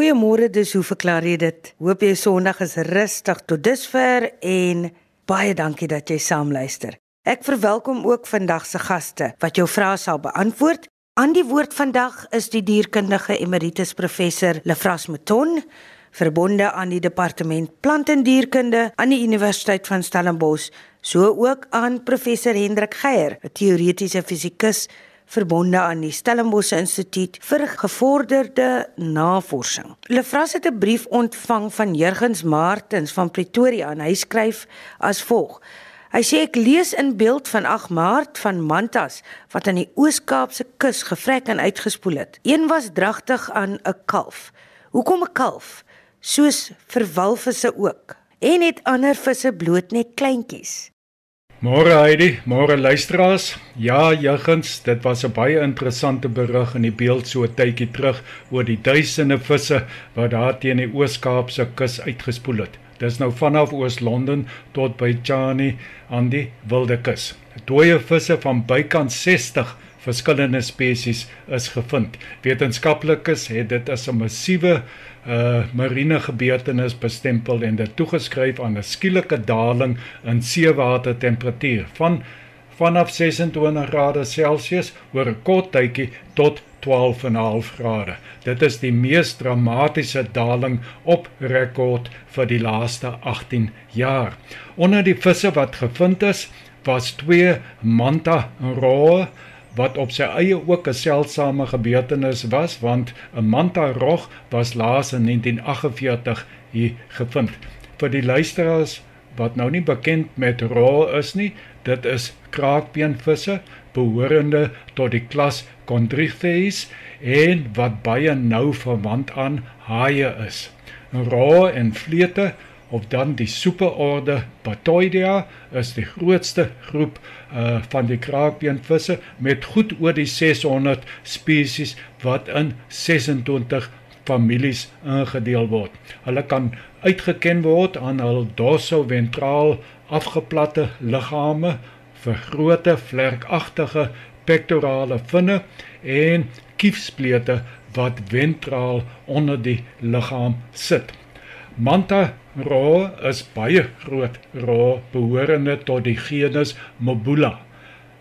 Goeiemôre, dis hoe verklaar jy dit? Hoop jy Sondag is rustig tot dusver en baie dankie dat jy saam luister. Ek verwelkom ook vandag se gaste wat jou vrae sal beantwoord. Aan die woord vandag is die dierkundige emeritus professor Lefras Mouton, verbonde aan die departement plant en dierkunde aan die Universiteit van Stellenbosch, so ook aan professor Hendrik Geier, 'n teoretiese fisikus verbonde aan die Stellenbosch Instituut vir gevorderde navorsing. Lefras het 'n brief ontvang van Jurgens Martens van Pretoria en hy skryf as volg: Hy sê ek lees in beeld van 8 Maart van mantas wat aan die Oos-Kaapse kus gevrek en uitgespoel het. Een was dragtig aan 'n kalf. Hoekom 'n kalf? Soos vir walvisse ook. En het ander visse bloot net kleintjies. Môre Heidi, môre luisteraars. Ja, juggens, dit was 'n baie interessante berig in die beeld so tydjie terug oor die duisende visse wat daar teen die Oos-Kaapse kus uitgespoel het. Dis nou vanaf Oos-London tot by Chani aan die Wilde Kus. Dooie visse van bykans 60 verskillende spesies is gevind. Wetenskaplikes het dit as 'n massiewe uh marine gebeurtenis bestempel en dit toegeskryf aan 'n skielike daling in seewater temperatuur van vanaf 26 grade Celsius oor 'n kort tydjie tot 12.5 grade. Dit is die mees dramatiese daling op rekord vir die laaste 18 jaar. Onder die visse wat gevind is, was twee manta roe wat op sy eie ook 'n seldsame gebeurtenis was want 'n manta rog was laas in 1948 hier gevind. Vir die luisteraars wat nou nie bekend met rol is nie, dit is kraakbeenvisse behorende tot die klas Chondrichthyes en wat baie nou verwant aan haie is. Rol en vlete of dan die superorde Patoidea is die grootste groep uh van die kraakbeenvisse met goed oor die 600 spesies wat in 26 families ingedeel word. Hulle kan uitgeken word aan hul dorsoventraal afgeplatte liggame, vergrote vlerkagtige pektorale vinne en kiefsplete wat ventraal onder die liggaam sit. Manta roe is baie groot roe behorende tot die genus Mobula.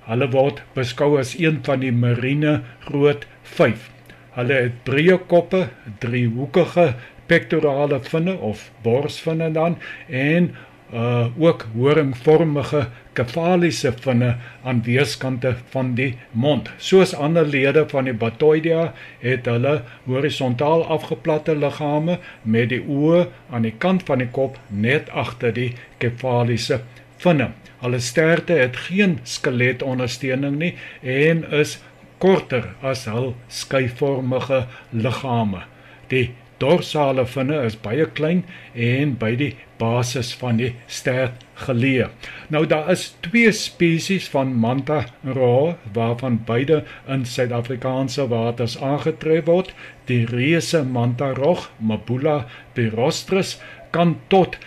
Hulle word beskou as een van die marine groot 5. Hulle het breë koppe, driehoekige pektorale vinne of borsvinne dan en uh ook horingvormige kefaliese vinne aan weerskante van die mond. Soos ander lede van die Batoidea het hulle horisontaal afgeplatte liggame met die oë aan die kant van die kop net agter die kefaliese vinne. Hulle sterte het geen skeletondersteuning nie en is korter as hul skyvormige liggame. Die dorsale vinne is baie klein en by die basis van die stert geleë. Nou daar is twee spesies van manta roe waarvan beide in Suid-Afrikaanse waters aangetref word. Die reuse manta rog, Mabula pirostris, kan tot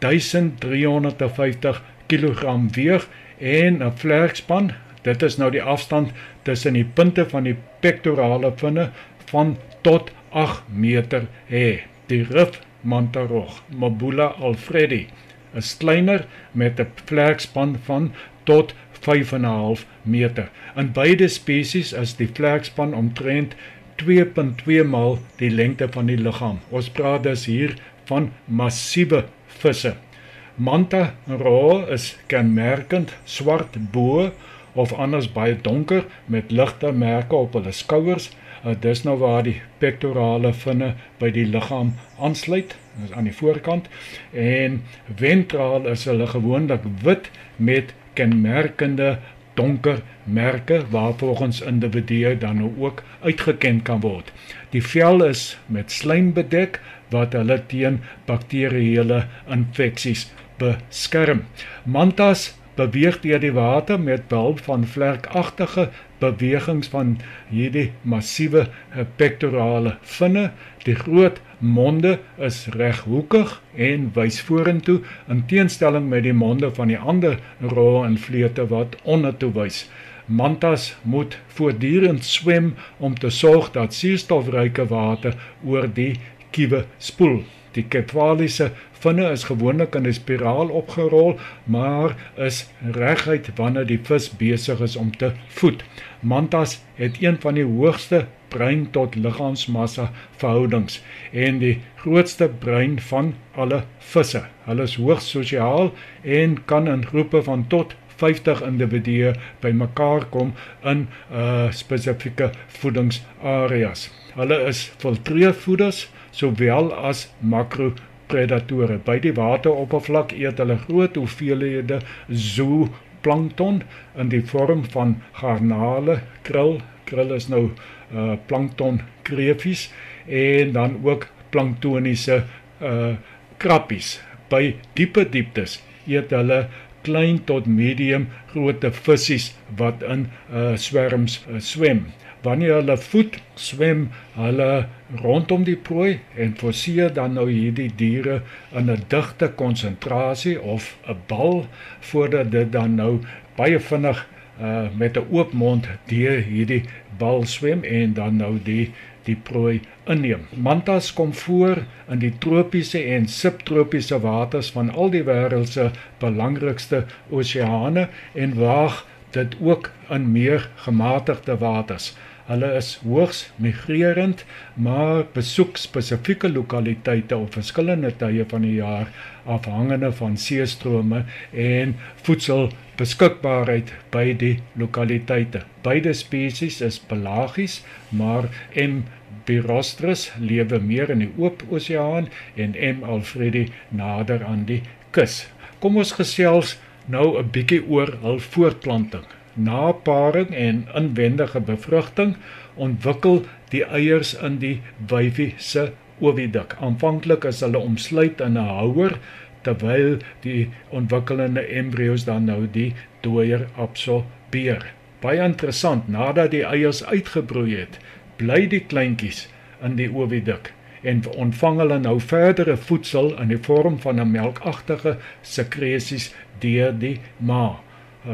1350 kg weeg en 'n vlerkspan, dit is nou die afstand tussen die punte van die pektorale vinne van tot 8 meter hê. Die rif mantarog, Mabula alfredi, is kleiner met 'n vlerkspan van tot 5.5 meter. In beide spesies is die vlerkspan omtrent 2.2 maal die lengte van die liggaam. Ons praat dus hier van massiewe visse. Manta roe is kenmerkend swart bo of anders baie donker met ligte merke op hulle skouers Uh, dis nou waar die pektorale vinne by die liggaam aansluit, dis aan die voorkant en ventraal is hulle gewoonlik wit met kenmerkende donker merke waar volgens individue dan nou ook uitgeken kan word. Die vel is met slijm bedek wat hulle teen bakterieële infeksies beskerm. Mantas beweeg deur die water met behulp van vlerkagtige bewegings van hierdie massiewe eh, pektorale vinne. Die groot monde is reghoekig en wys vorentoe in teenstelling met die monde van die ander roe en vleete wat ondertoe wys. Mantas moet voortdurend swem om te sorg dat suurstofryke water oor die kiewe spoel. Die kefaliese vinne is gewoonlik in 'n spiraal opgerol, maar is reguit wanneer die vis besig is om te voed. Mantas het een van die hoogste brein tot liggaamsmassa verhoudings en die grootste brein van alle visse. Hulle is hoogs sosiaal en kan in groepe van tot 50 individue bymekaar kom in 'n uh, spesifieke voedingsareas. Hulle is filtreervoeders sowel as makropredatore. By die wateroppervlak eet hulle groot hoeveelhede zooplankton in die vorm van garnale, krill, krill is nou uh plankton kreefies en dan ook planktoniese uh krappies. By diepe dieptes eet hulle klein tot medium grootte visse wat in uh swerms uh, swem. Wanneer hulle voed, swem hulle rondom die prooi en forceer dan nou hierdie diere in 'n digte konsentrasie of 'n bal voordat dit dan nou baie vinnig uh met 'n oop mond deur hierdie bal swem en dan nou die die prooi inneem. Mantas kom voor in die tropiese en subtropiese waters van al die wêreld se belangrikste oseane en waag dit ook in meer gematigde waters. Hulle is hoogs migrerend, maar besoek spesifieke lokaliteite op verskillende tye van die jaar afhangende van seestrome en voedselbeskikbaarheid by die lokaliteite. Beide spesies is pelagies, maar M. birostris lewe meer in die oop oseaan en M. alfredi nader aan die kus. Kom ons gesels nou 'n bietjie oor hul voortplanting. Na paring en inwendige bevrugting ontwikkel die eiers in die wyfie se oviduk. Aanvanklik is hulle omsluit in 'n houer terwyl die ontwikkelende embrio's dan nou die dooier absorbeer. Baie interessant, nadat die eiers uitgebroei het, bly die kleintjies in die oviduk en ontvang hulle nou verdere voedsel in die vorm van 'n melkagtige sekresies deur die ma.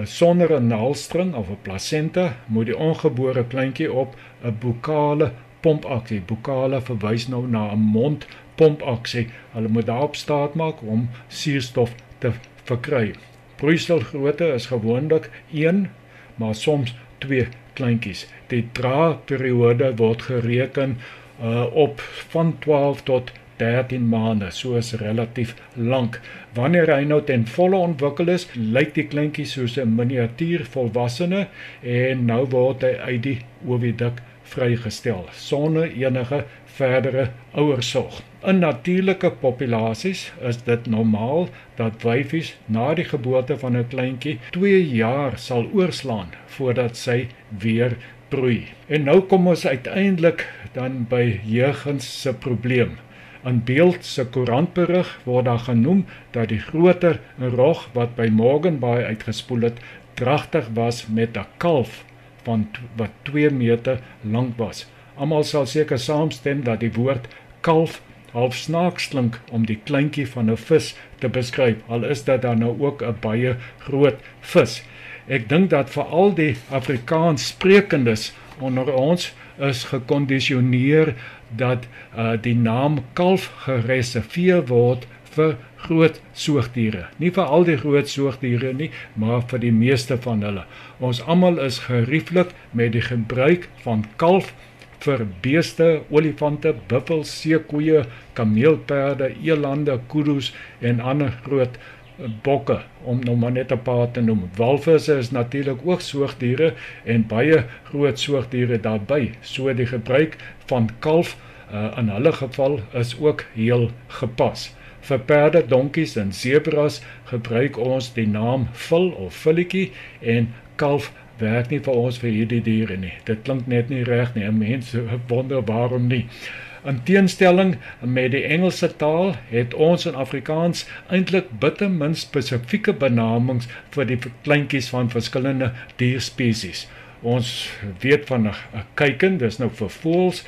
Sonder 'n naalstring of 'n plasenta moet die ongebore kleintjie op 'n bukale pompaksie. Bukale verwys nou na 'n mond pompaksie. Hulle moet daarop staat maak om suurstof te verkry. Broeiselgrootte is gewoonlik 1, maar soms 2 kleintjies. Die draagperiode word gereken uh, op van 12 tot 13 maande, so is relatief lank. Wanneer hy nou ten volle ontwikkel is, lyk die kleintjie soos 'n miniatuur volwassene en nou word hy uit die oviduk vrygestel sonder enige verdere ouersorg. In natuurlike populasies is dit normaal dat wyfies na die geboorte van 'n kleintjie 2 jaar sal oorslaan voordat sy weer broei. En nou kom ons uiteindelik dan by jeugens se probleem. In beeld se koerantberig word daar genoem dat die groter rog wat by Morgenbaai uitgespoel het, dragtig was met 'n kalf van wat 2 meter lank was. Almal sal seker saamstem dat die woord kalf half snaaks klink om die kleintjie van 'n vis te beskryf, al is dit dan nou ook 'n baie groot vis. Ek dink dat vir al die Afrikaans sprekendes onder ons is gekondisioneer dat uh, die naam kalf gereserveer word vir groot soogdiere. Nie vir al die groot soogdiere nie, maar vir die meeste van hulle. Ons almal is gerieflik met die gebruik van kalf vir beeste, olifante, buffels, seekoeie, kameelperde, elande, kudu's en ander groot bokke om nou maar net 'n paar te noem. Walvisse is natuurlik ook soogdiere en baie groot soogdiere daarbey. So die gebruik van kalf uh, in hulle geval is ook heel gepas. Vir perde, donkies en sebras gebruik ons die naam vul of vulletjie en kalf werk nie vir ons vir hierdie diere nie. Dit klink net nie reg nie. Mense wonder waarom nie. In teenstelling met die Engelse taal het ons in Afrikaans eintlik bitter min spesifieke benamings vir die kleintjies van verskillende dierspesies. Ons weet van 'n kuiken, dis nou vir voëls,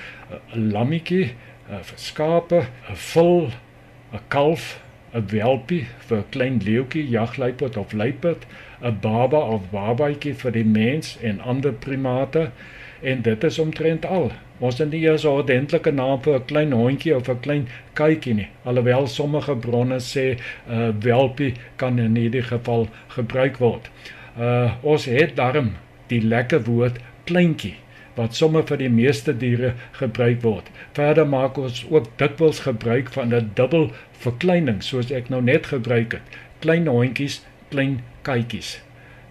'n lammetjie, vir skape, 'n vul, 'n kalf, 'n welpie vir 'n klein leeuetjie, jagluiperd of luiperd, 'n baba of babaetjie vir die mens en ander primate en dit is omtrent al. Ons het nie eers 'n ordentlike naam vir 'n klein hondjie of 'n klein kuitjie nie. Alhoewel sommige bronne sê 'n uh, welpie kan in hierdie geval gebruik word. Uh ons het daarom die lekker woord kleintjie wat sommer vir die meeste diere gebruik word. Verder maak ons ook dikwels gebruik van 'n dubbel verkleining soos ek nou net gebruik het. Klein hondjies, klein kuitjies.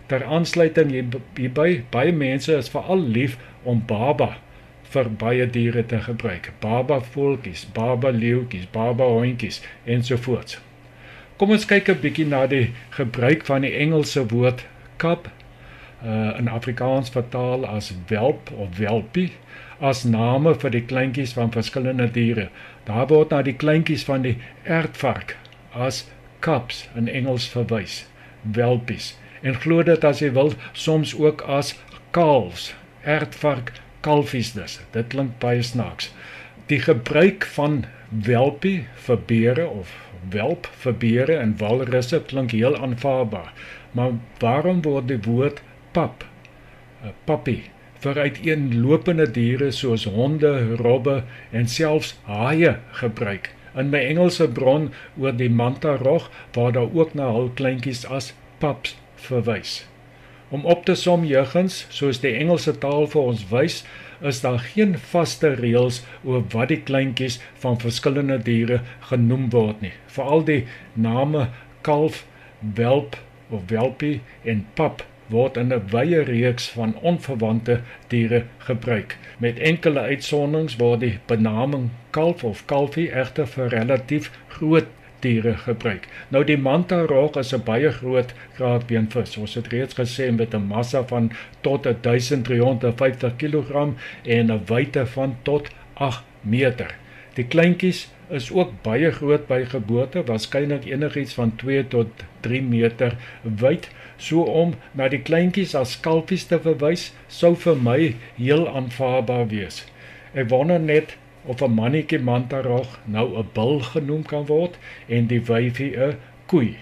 Ter aansluiting hierby, baie mense is veral lief om baba vir baie diere te gebruik. Baba voeltjies, baba leeuetjies, baba hondjies ensovoorts. Kom ons kyk 'n bietjie na die gebruik van die Engelse woord cub uh, in Afrikaans vertaal as welp of welpie as name vir die kleintjies van verskillende diere. Daar word na die kleintjies van die aardvark as cubs in Engels verwys, welpies. En glo dit as jy wil soms ook as kalfs, aardvark kalfies dus. Dit klink baie snaaks. Die gebruik van welpie vir beere of welp vir beere en walrusse klink heel aanvaarbaar. Maar waarom word die woord pap, 'n puppy vir uiteenlopende diere soos honde, robbe en selfs haie gebruik? In my Engelse bron oor die manta rog waar daar ook na hul kleintjies as pups verwys. Om op te som jeugens, soos die Engelse taal vir ons wys, is daar geen vaste reëls oor wat die kleintjies van verskillende diere genoem word nie. Veral die name kalf, welp of welpie en pap word in 'n wye reeks van onverwante diere gebruik. Met enkele uitsonderings word die benaming kalf of kalfie egter vir relatief groot diere gebruik. Nou die manta rog is 'n baie groot kraakbeenvis. Ons het reeds gesê met 'n massa van tot 1350 kg en 'n wyte van tot 8 meter. Die kleintjies is ook baie groot by geboorte, waarskynlik enigiets van 2 tot 3 meter wyd. So om na die kleintjies as skalfies te verwys, sou vir my heel aanvaarbaar wees. Ek wonder net of 'n mannetjie mantarog nou 'n bul genoem kan word en die wyfie 'n koei.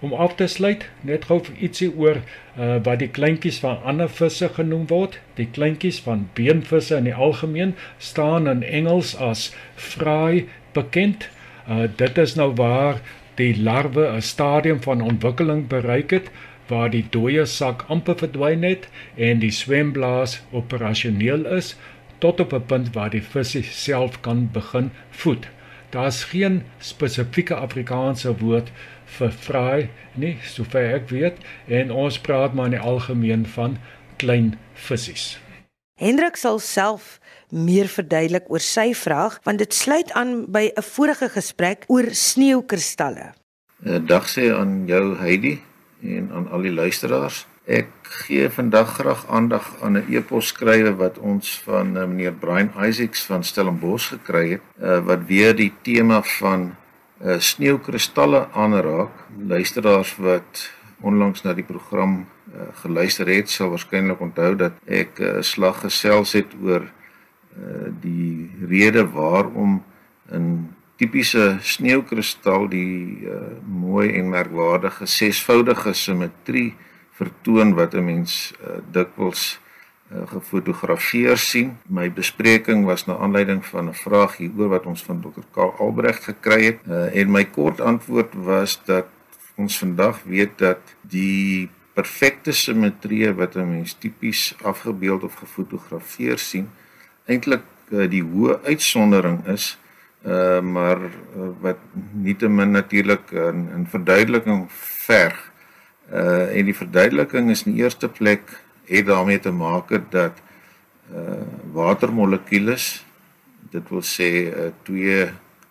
Om af te sluit, net gou ietsie oor uh, wat die kleintjies van ander visse genoem word. Die kleintjies van beenvisse in die algemeen staan in Engels as fry bekend. Uh, dit is nou waar die larwe 'n stadium van ontwikkeling bereik het waar die dooie sak amper verdwyn het en die swemblaas operasioneel is tot op 'n punt waar die visie self kan begin voed. Daar's geen spesifieke Afrikaanse woord vir vraai nie, sover ek weet, en ons praat maar in die algemeen van klein visies. Hendrik sal self meer verduidelik oor sy vraag want dit sluit aan by 'n vorige gesprek oor sneeukristalle. Dag sê aan jou Heidi en aan al die luisteraars. Ek gee vandag graag aandag aan 'n e-pos skrywe wat ons van uh, meneer Brian Isaacs van Stellenbosch gekry het uh, wat weer die tema van uh, sneeukristalle aanraak. Luisteraars wat onlangs na die program uh, geluister het, sal waarskynlik onthou dat ek 'n uh, slag gesels het oor uh, die rede waarom 'n tipiese sneeukristal die uh, mooi en merkwaardige sesvoudige simmetrie vertoon wat 'n mens uh, dikwels uh, gefotografeer sien. My bespreking was na aanleiding van 'n vraag hieroor wat ons van Dr. Karl Albrecht gekry het. Uh, en my kort antwoord was dat ons vandag weet dat die perfekte simmetrie wat 'n mens tipies afgebeeld of gefotografeer sien eintlik uh, die hoë uitsondering is uh maar uh, wat nietemin natuurlik 'n uh, verduideliking verg. Uh en die verduideliking is in die eerste plek het daarmee te maak dat uh watermolekules dit wil sê uh, twee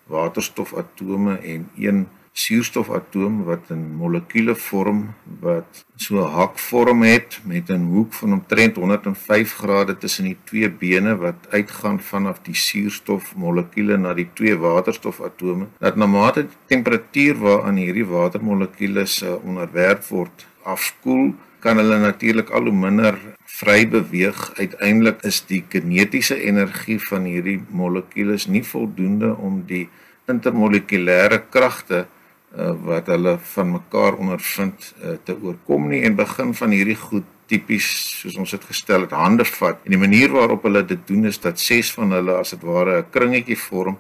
waterstofatome en een suurstofatoom wat in molekule vorm wat so 'n hakvorm het met 'n hoek van omtrent 105 grade tussen die twee bene wat uitgaan vanaf die suurstofmolekule na die twee waterstofatome. Dat na mate die temperatuur waaraan hierdie watermolekules uh, onderwerf word afkoel, kan hulle natuurlik al hoe minder vry beweeg. Uiteindelik is die kinetiese energie van hierdie molekules nie voldoende om die intermolekulêre kragte uh, wat hulle van mekaar ondervind uh, te oorkom nie en begin van hierdie goed tipies soos ons dit gestel het hande vat en die manier waarop hulle dit doen is dat ses van hulle as dit ware 'n kringetjie vorm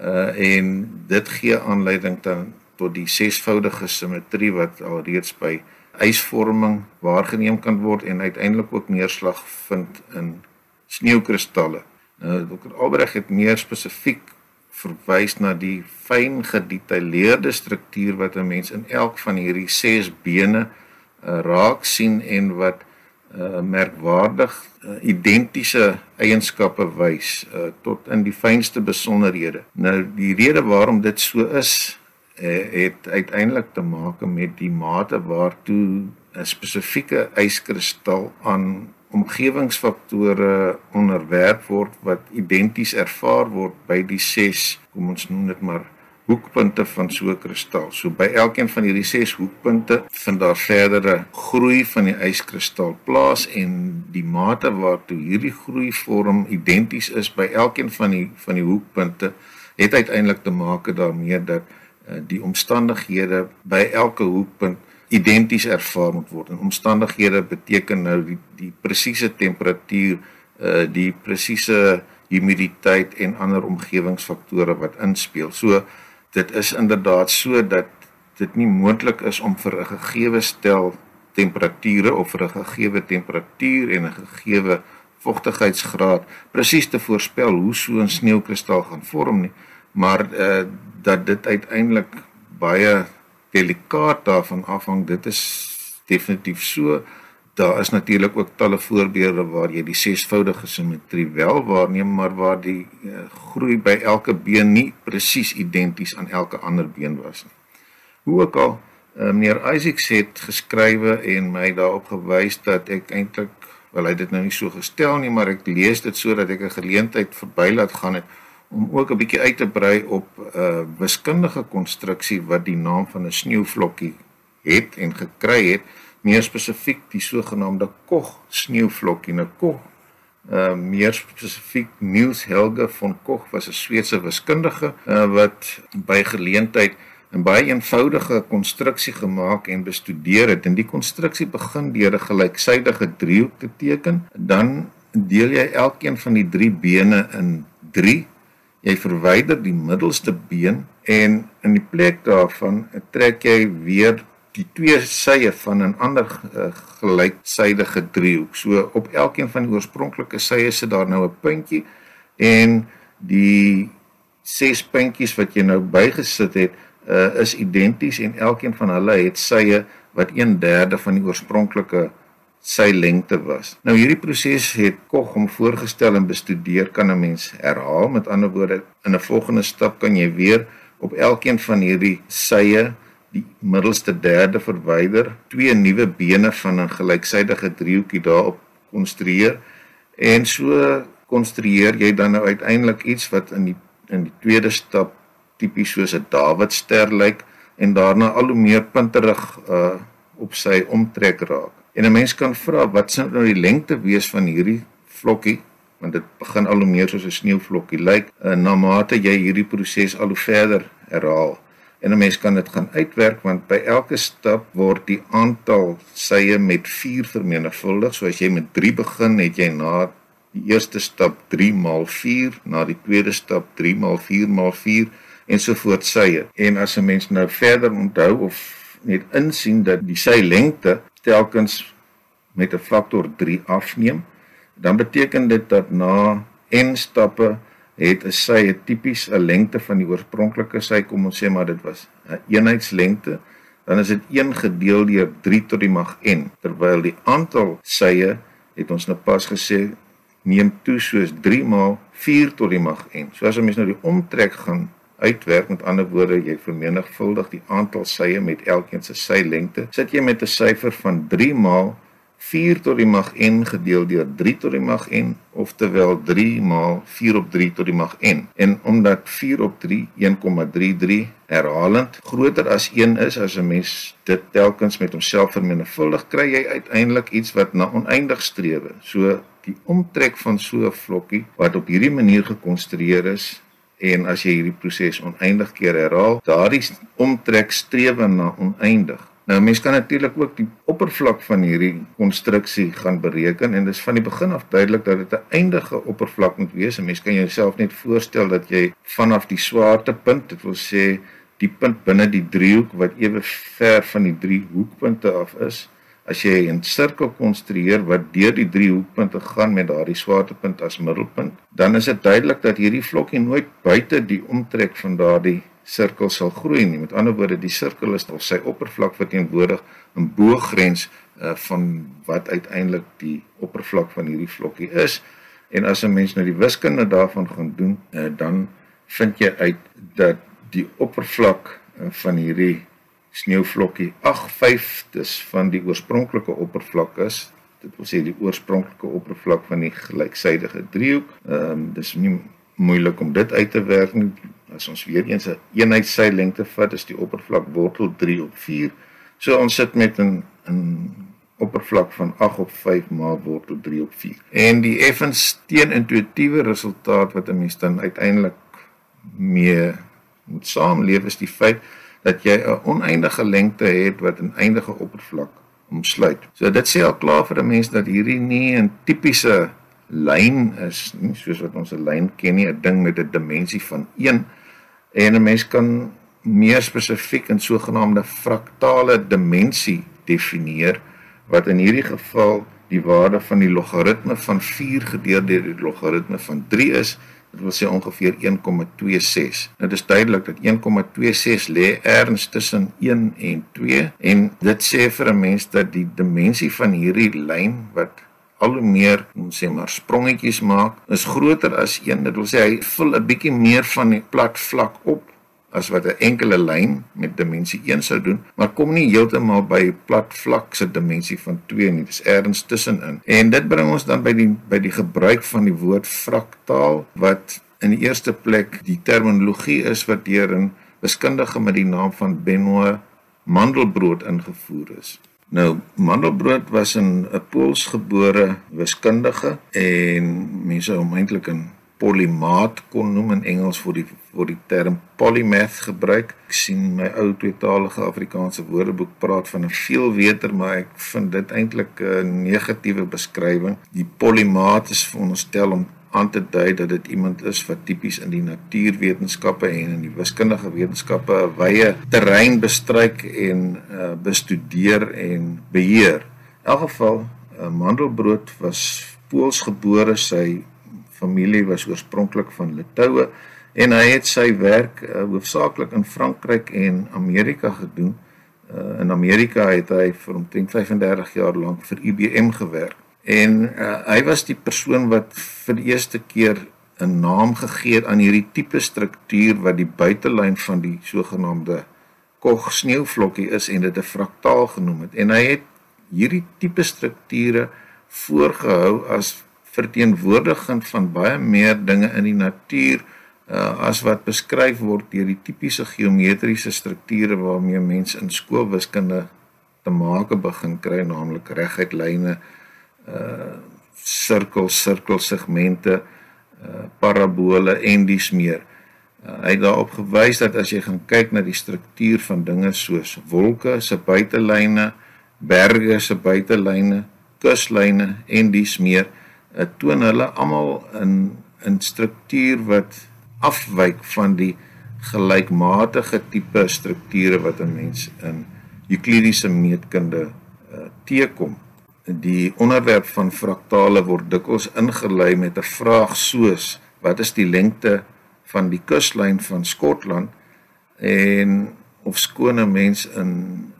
uh en dit gee aanleiding dan tot die sesvoudige simmetrie wat alreeds by ysvorming waargeneem kan word en uiteindelik ook neerslag vind in sneeukristalle. Nou Dr. Albrecht het meer spesifiek verwys na die fyn gedetailleerde struktuur wat 'n mens in elk van hierdie ses bene uh, raak sien en wat uh, merkwaardig uh, identiese eienskappe wys uh, tot in die fynste besonderhede. Nou die rede waarom dit so is het uiteindelik te maak met die mate waartoe 'n spesifieke yskristal aan omgewingsfaktore onderwerp word wat identies ervaar word by die 6 kom ons noem dit maar hoekpunte van so 'n kristal. So by elkeen van hierdie 6 hoekpunte vind daar verdere groei van die yskristal plaas en die mate waartoe hierdie groei vorm identies is by elkeen van die van die hoekpunte het uiteindelik te maak daarmee dat uh, die omstandighede by elke hoekpunt identies ervaar moet word. En omstandighede beteken nou die die presiese temperatuur, uh die presiese humiditeit en ander omgewingsfaktore wat inspel. So dit is inderdaad so dat dit nie moontlik is om vir 'n gegeewe stel temperature of vir 'n gegeewe temperatuur en 'n gegeewe vochtigheidsgraad presies te voorspel hoe so 'n sneeukristal gaan vorm nie, maar uh dat dit uiteindelik baie delikaat daarvan afhang. Dit is definitief so. Daar is natuurlik ook talle voorbeelde waar jy die sesvoudige simmetrie wel waarneem, maar waar die uh, groei by elke been nie presies identies aan elke ander been was nie. Hoe ook al, uh, meneer Isaacs het geskrywe en my daarop gewys dat ek eintlik wel hy dit nou nie so gestel nie, maar ek lees dit sodat ek 'n geleentheid verby laat gaan het om ook 'n bietjie uit te brei op 'n uh, wiskundige konstruksie wat die naam van 'n sneeuvlokkie het en gekry het, meer spesifiek die sogenaamde Koch sneeuvlokkie. Nou Koch, uh meer spesifiek Niels Helge van Koch was 'n Sweedse wiskundige uh, wat by geleentheid 'n baie eenvoudige konstruksie gemaak en bestudeer het. En die konstruksie begin deur 'n gelyksydige driehoek te teken. Dan deel jy elkeen van die drie bene in 3 jy verwyder die middelste been en in die plek daarvan trek jy weer die twee sye van 'n ander uh, gelyksydige driehoek. So op elkeen van die oorspronklike sye sit daar nou 'n puntjie en die ses puntjies wat jy nou bygesit het, uh, is identies en elkeen van hulle het sye wat 1/3 van die oorspronklike sy lengte was. Nou hierdie proses het Koch hom voorgestel en bestudeer kan 'n mens herhaal. Met ander woorde, in 'n volgende stap kan jy weer op elkeen van hierdie sye die middelste derde verwyder, twee nuwe bene van 'n gelyksydige driehoekie daarop konstrueer en so konstrueer jy dan nou uiteindelik iets wat in die in die tweede stap tipies soos 'n Dawidster lyk en daarna al hoe meer punterig uh op sy omtrek raak. En 'n mens kan vra wat sou nou die lengte wees van hierdie vlokkie want dit begin al hoe meer soos 'n sneeuvlokkie lyk like, na mate jy hierdie proses al hoe verder herhaal. En 'n mens kan dit gaan uitwerk want by elke stap word die aantal sye met 4 vermenigvuldig. So as jy met 3 begin, het jy na die eerste stap 3 maal 4, na die tweede stap 3 maal 4 maal 4 en so voort sye. En as 'n mens nou verder onthou of net insien dat die sy lengte telkens met 'n faktor 3 afneem, dan beteken dit dat na n stappe het 'n sy 'n tipies 'n lengte van die oorspronklike sy kom ons sê maar dit was 'n eenheidslengte, dan is dit 1 gedeel deur 3 tot die mag n, terwyl die aantal sye het ons nou pas gesê neem toe soos 3 maal 4 tot die mag n. So as 'n mens nou die omtrek gaan uitwerk met ander woorde jy vermenigvuldig die aantal sye met elkeen se sy lengte sit jy met 'n syfer van 3 maal 4 tot die mag n gedeel deur 3 tot die mag n oftewel 3 maal 4 op 3 tot die mag n. En omdat 4 op 3 1,33 herhalend groter as 1 is as 'n mens dit telkens met homself vermenigvuldig kry jy uiteindelik iets wat na oneindig strewe. So die omtrek van so 'n vlokkie wat op hierdie manier gekonstrueer is en as jy hierdie proses oneindig keer herhaal, daardie omtrek strewe na oneindig Nou mense kan natuurlik ook die oppervlak van hierdie konstruksie gaan bereken en dis van die begin af duidelik dat dit 'n eindige oppervlak moet wees. 'n Mens kan jouself net voorstel dat jy vanaf die swaartepunt, dit wil sê die punt binne die driehoek wat ewe ver van die drie hoekpunte af is, as jy 'n sirkel konstrueer wat deur die drie hoekpunte gaan met daardie swaartepunt as middelpunt, dan is dit duidelik dat hierdie vlokkie nooit buite die omtrek van daardie sirkel sal groei nie. Met ander woorde, die sirkel is of sy oppervlak verteenwoordig 'n boogrens uh, van wat uiteindelik die oppervlak van hierdie vlokkie is. En as 'n mens nou die wiskunde daarvan gaan doen, uh, dan vind jy uit dat die oppervlak uh, van hierdie sneeuvlokkie 8/5 dis van die oorspronklike oppervlak is. Dit wil sê die oorspronklike oppervlak van die gelyksydige driehoek. Ehm um, dis nie moeilik om dit uit te werk nie. As ons weer eens 'n een eenheid sy lengte vat, is die oppervlak wortel 3 op 4. So ons sit met 'n 'n oppervlak van 8 op 5 maal wortel 3 op 4. En die effens teenintuïtiewe resultaat wat 'n mens dan uiteindelik mee moet saamleef is die feit dat jy 'n oneindige lengte het wat 'n eindige oppervlak omsluit. So dit sê al klaar vir 'n mens dat hierdie nie 'n tipiese lyn is nie soos wat ons 'n lyn ken nie, 'n ding met 'n dimensie van 1 en 'n mens kan meer spesifiek 'n sogenaamde fraktale dimensie definieer wat in hierdie geval die waarde van die logaritme van 4 gedeel deur die logaritme van 3 is Dit wil sê ongeveer 1,26. Nou dis duidelik dat 1,26 lê erns tussen 1 en 2 en dit sê vir 'n mens dat die dimensie van hierdie lyn wat al hoe meer, ons sê maar sprongetjies maak, is groter as 1. Dit wil sê hy vul 'n bietjie meer van die plat vlak op as wat 'n enkele lyn met dimensie 1 sou doen, maar kom nie heeltemal by plat vlak se dimensie van 2 nie. Dis ergens tussenin. En dit bring ons dan by die by die gebruik van die woord fraktaal wat in die eerste plek die terminologie is wat deur 'n wiskundige met die naam van Benoit Mandelbrot ingevoer is. Nou Mandelbrot was 'n 'n Poolsgebore wiskundige en mense hom eintlik 'n polymaat kon noem in Engels vir die vir die term polymath gebruik. Ek sien my ou tweetalige Afrikaanse woordeboek praat van 'n veelweter, maar ek vind dit eintlik 'n negatiewe beskrywing. Die polymaat is veronderstel om aan te dui dat dit iemand is wat tipies in die natuurwetenskappe en in die wiskundige wetenskappe 'n wye terrein bestryk en uh, bestudeer en beheer. In elk geval, uh, Mandelbrot was Pools gebore, sy familie was oorspronklik van Litouwe en hy het sy werk uh, hoofsaaklik in Frankryk en Amerika gedoen. Uh, in Amerika het hy vir omtrent 35 jaar lank vir IBM gewerk. En uh, hy was die persoon wat vir die eerste keer 'n naam gegee het aan hierdie tipe struktuur wat die buitelyn van die sogenaamde Koch sneeuvlokkie is en dit 'n fraktaal genoem het. En hy het hierdie tipe strukture voorgehou as verteenwoordiging van baie meer dinge in die natuur uh, as wat beskryf word deur die tipiese geometriese strukture waarmee mense in skoolwiskunde te make begin kry naamlik reguit lyne uh sirkels sirkelsegmente uh parabole en dis meer. Uh, hy het daarop gewys dat as jy gaan kyk na die struktuur van dinge soos wolke se buitelyne berge se buitelyne kuslyne en dis meer uh, toon hulle almal in in struktuur wat afwyk van die gelykmatige tipe strukture wat 'n mens in Euklidiese meetkunde uh, teekom. Die onderwerp van fraktale word dikwels ingelei met 'n vraag soos: Wat is die lengte van die kuslyn van Skotland? En of skone mens in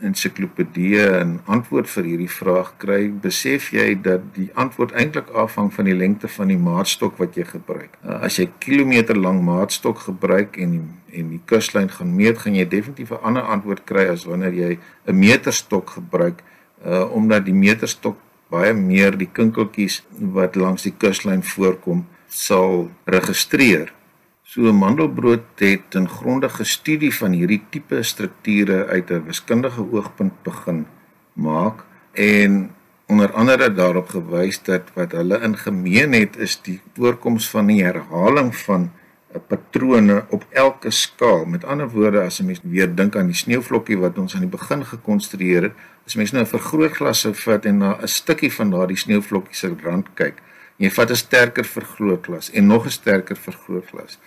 ensiklopedieë 'n antwoord vir hierdie vraag kry, besef jy dat die antwoord eintlik afhang van die lengte van die maatstok wat jy gebruik. Uh, as jy kilometer lank maatstok gebruik en die, en die kuslyn gaan meet, gaan jy definitief 'n ander antwoord kry as wanneer jy 'n meterstok gebruik, uh, omdat die meterstok baie meer die kinkeltjies wat langs die kuslyn voorkom sal registreer. So Mandelbrot het 'n grondige studie van hierdie tipe strukture uit 'n wiskundige oogpunt begin maak en onder andere daarop gewys dat wat hulle in gemeen het is die voorkoms van die herhaling van patrone op elke skaal. Met ander woorde, as 'n mens weer dink aan die sneeuvlokkie wat ons aan die begin gekonstrueer het, as mens nou 'n vergrootglas vat en na 'n stukkie van daardie sneeuvlokkie se rand kyk, jy vat 'n sterker vergrootglas en nog 'n sterker vergrootglas.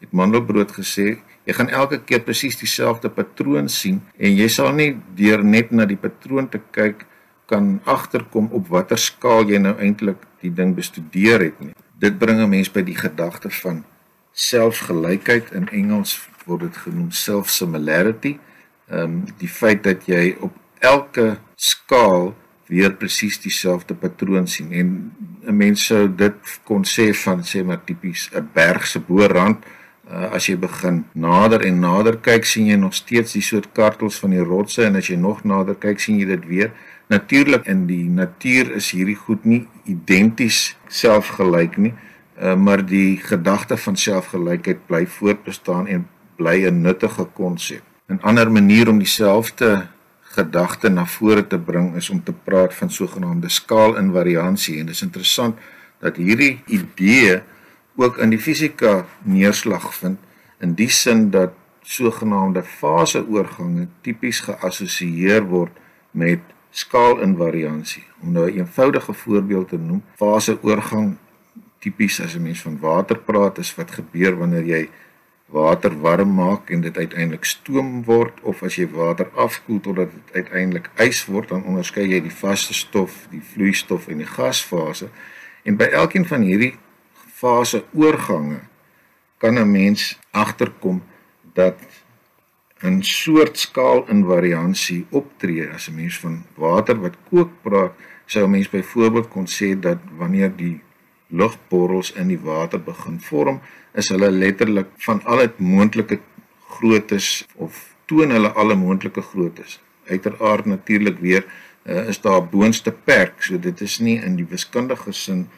Het Mandelbrot gesê, jy gaan elke keer presies dieselfde patroon sien en jy sal nie deur net na die patroon te kyk kan agterkom op watter skaal jy nou eintlik die ding bestudeer het nie. Dit bring 'n mens by die gedagte van selfgelykheid in Engels word dit genoem self similarity. Ehm um, die feit dat jy op elke skaal weer presies dieselfde patroon sien en 'n mens sou dit kon sê van sê maar tipies 'n berg se bo-rand uh, as jy begin nader en nader kyk sien jy nog steeds die soort kartels van die rotse. En as jy nog nader kyk sien jy dit weer. Natuurlik in die natuur is hierdie goed nie identies selfgelyk nie. Uh, maar die gedagte van selfgelykheid bly voortbestaan en bly 'n nuttige konsep. 'n Ander manier om dieselfde gedagte na vore te bring is om te praat van sogenaamde skaalinvariansie en dit is interessant dat hierdie idee ook in die fisika neerslag vind in die sin dat sogenaamde faseoorgange tipies geassosieer word met skaalinvariansie. Om nou 'n eenvoudige voorbeeld te noem, faseoorgang tipies as 'n mens van water praat is wat gebeur wanneer jy water warm maak en dit uiteindelik stoom word of as jy water afkoel totdat dit uiteindelik ys word dan onderskei jy die vaste stof, die vloeistof en die gasfase. En by elkeen van hierdie fase oorgange kan 'n mens agterkom dat 'n soort skaal invariansie optree as 'n mens van water wat kook praat, sou 'n mens byvoorbeeld kon sê dat wanneer die lugborrels in die water begin vorm, is hulle letterlik van al die moontlike groottes of toon hulle alle moontlike groottes. Uiteraard natuurlik weer uh, is daar boonste perk, so dit is nie in die wiskundige sin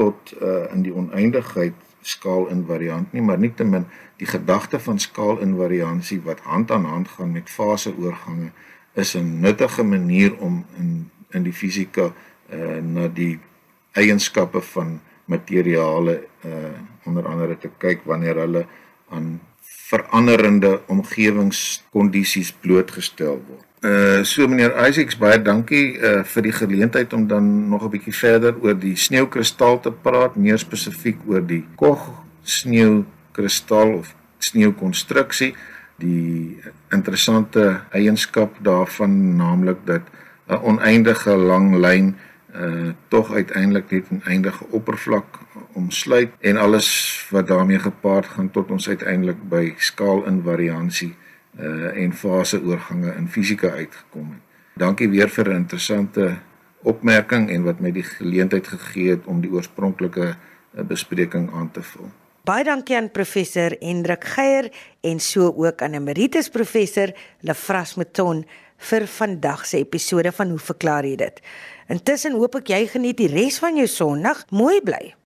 tot uh, in die oneindigheid skaal invariant nie, maar nietemin die gedagte van skaal invariansie wat hand aan hand gaan met faseoorgange is 'n nuttige manier om in in die fisika uh, na die eienskappe van materiale uh onder andere te kyk wanneer hulle aan veranderende omgewingskondisies blootgestel word. Uh so meneer Isaacs baie dankie uh vir die geleentheid om dan nog 'n bietjie verder oor die sneeukristal te praat, meer spesifiek oor die Koch sneeukristal of sneeukonstruksie, die interessante eienskap daarvan naamlik dat 'n oneindige lang lyn uh tog uiteindelik net 'n eindige oppervlak omsluit en alles wat daarmee gepaard gaan tot ons uiteindelik by skaalinvariansie uh en faseoorgange in fisika uitgekom het. Dankie weer vir 'n interessante opmerking en wat my die geleentheid gegee het om die oorspronklike uh, bespreking aan te vul. Baie dankie aan professor Hendrik Geier en so ook aan emeritus professor Lefras Meton vir vandag se episode van Hoe verklaar jy dit? Intussen hoop ek jy geniet die res van jou Sondag. Mooi bly.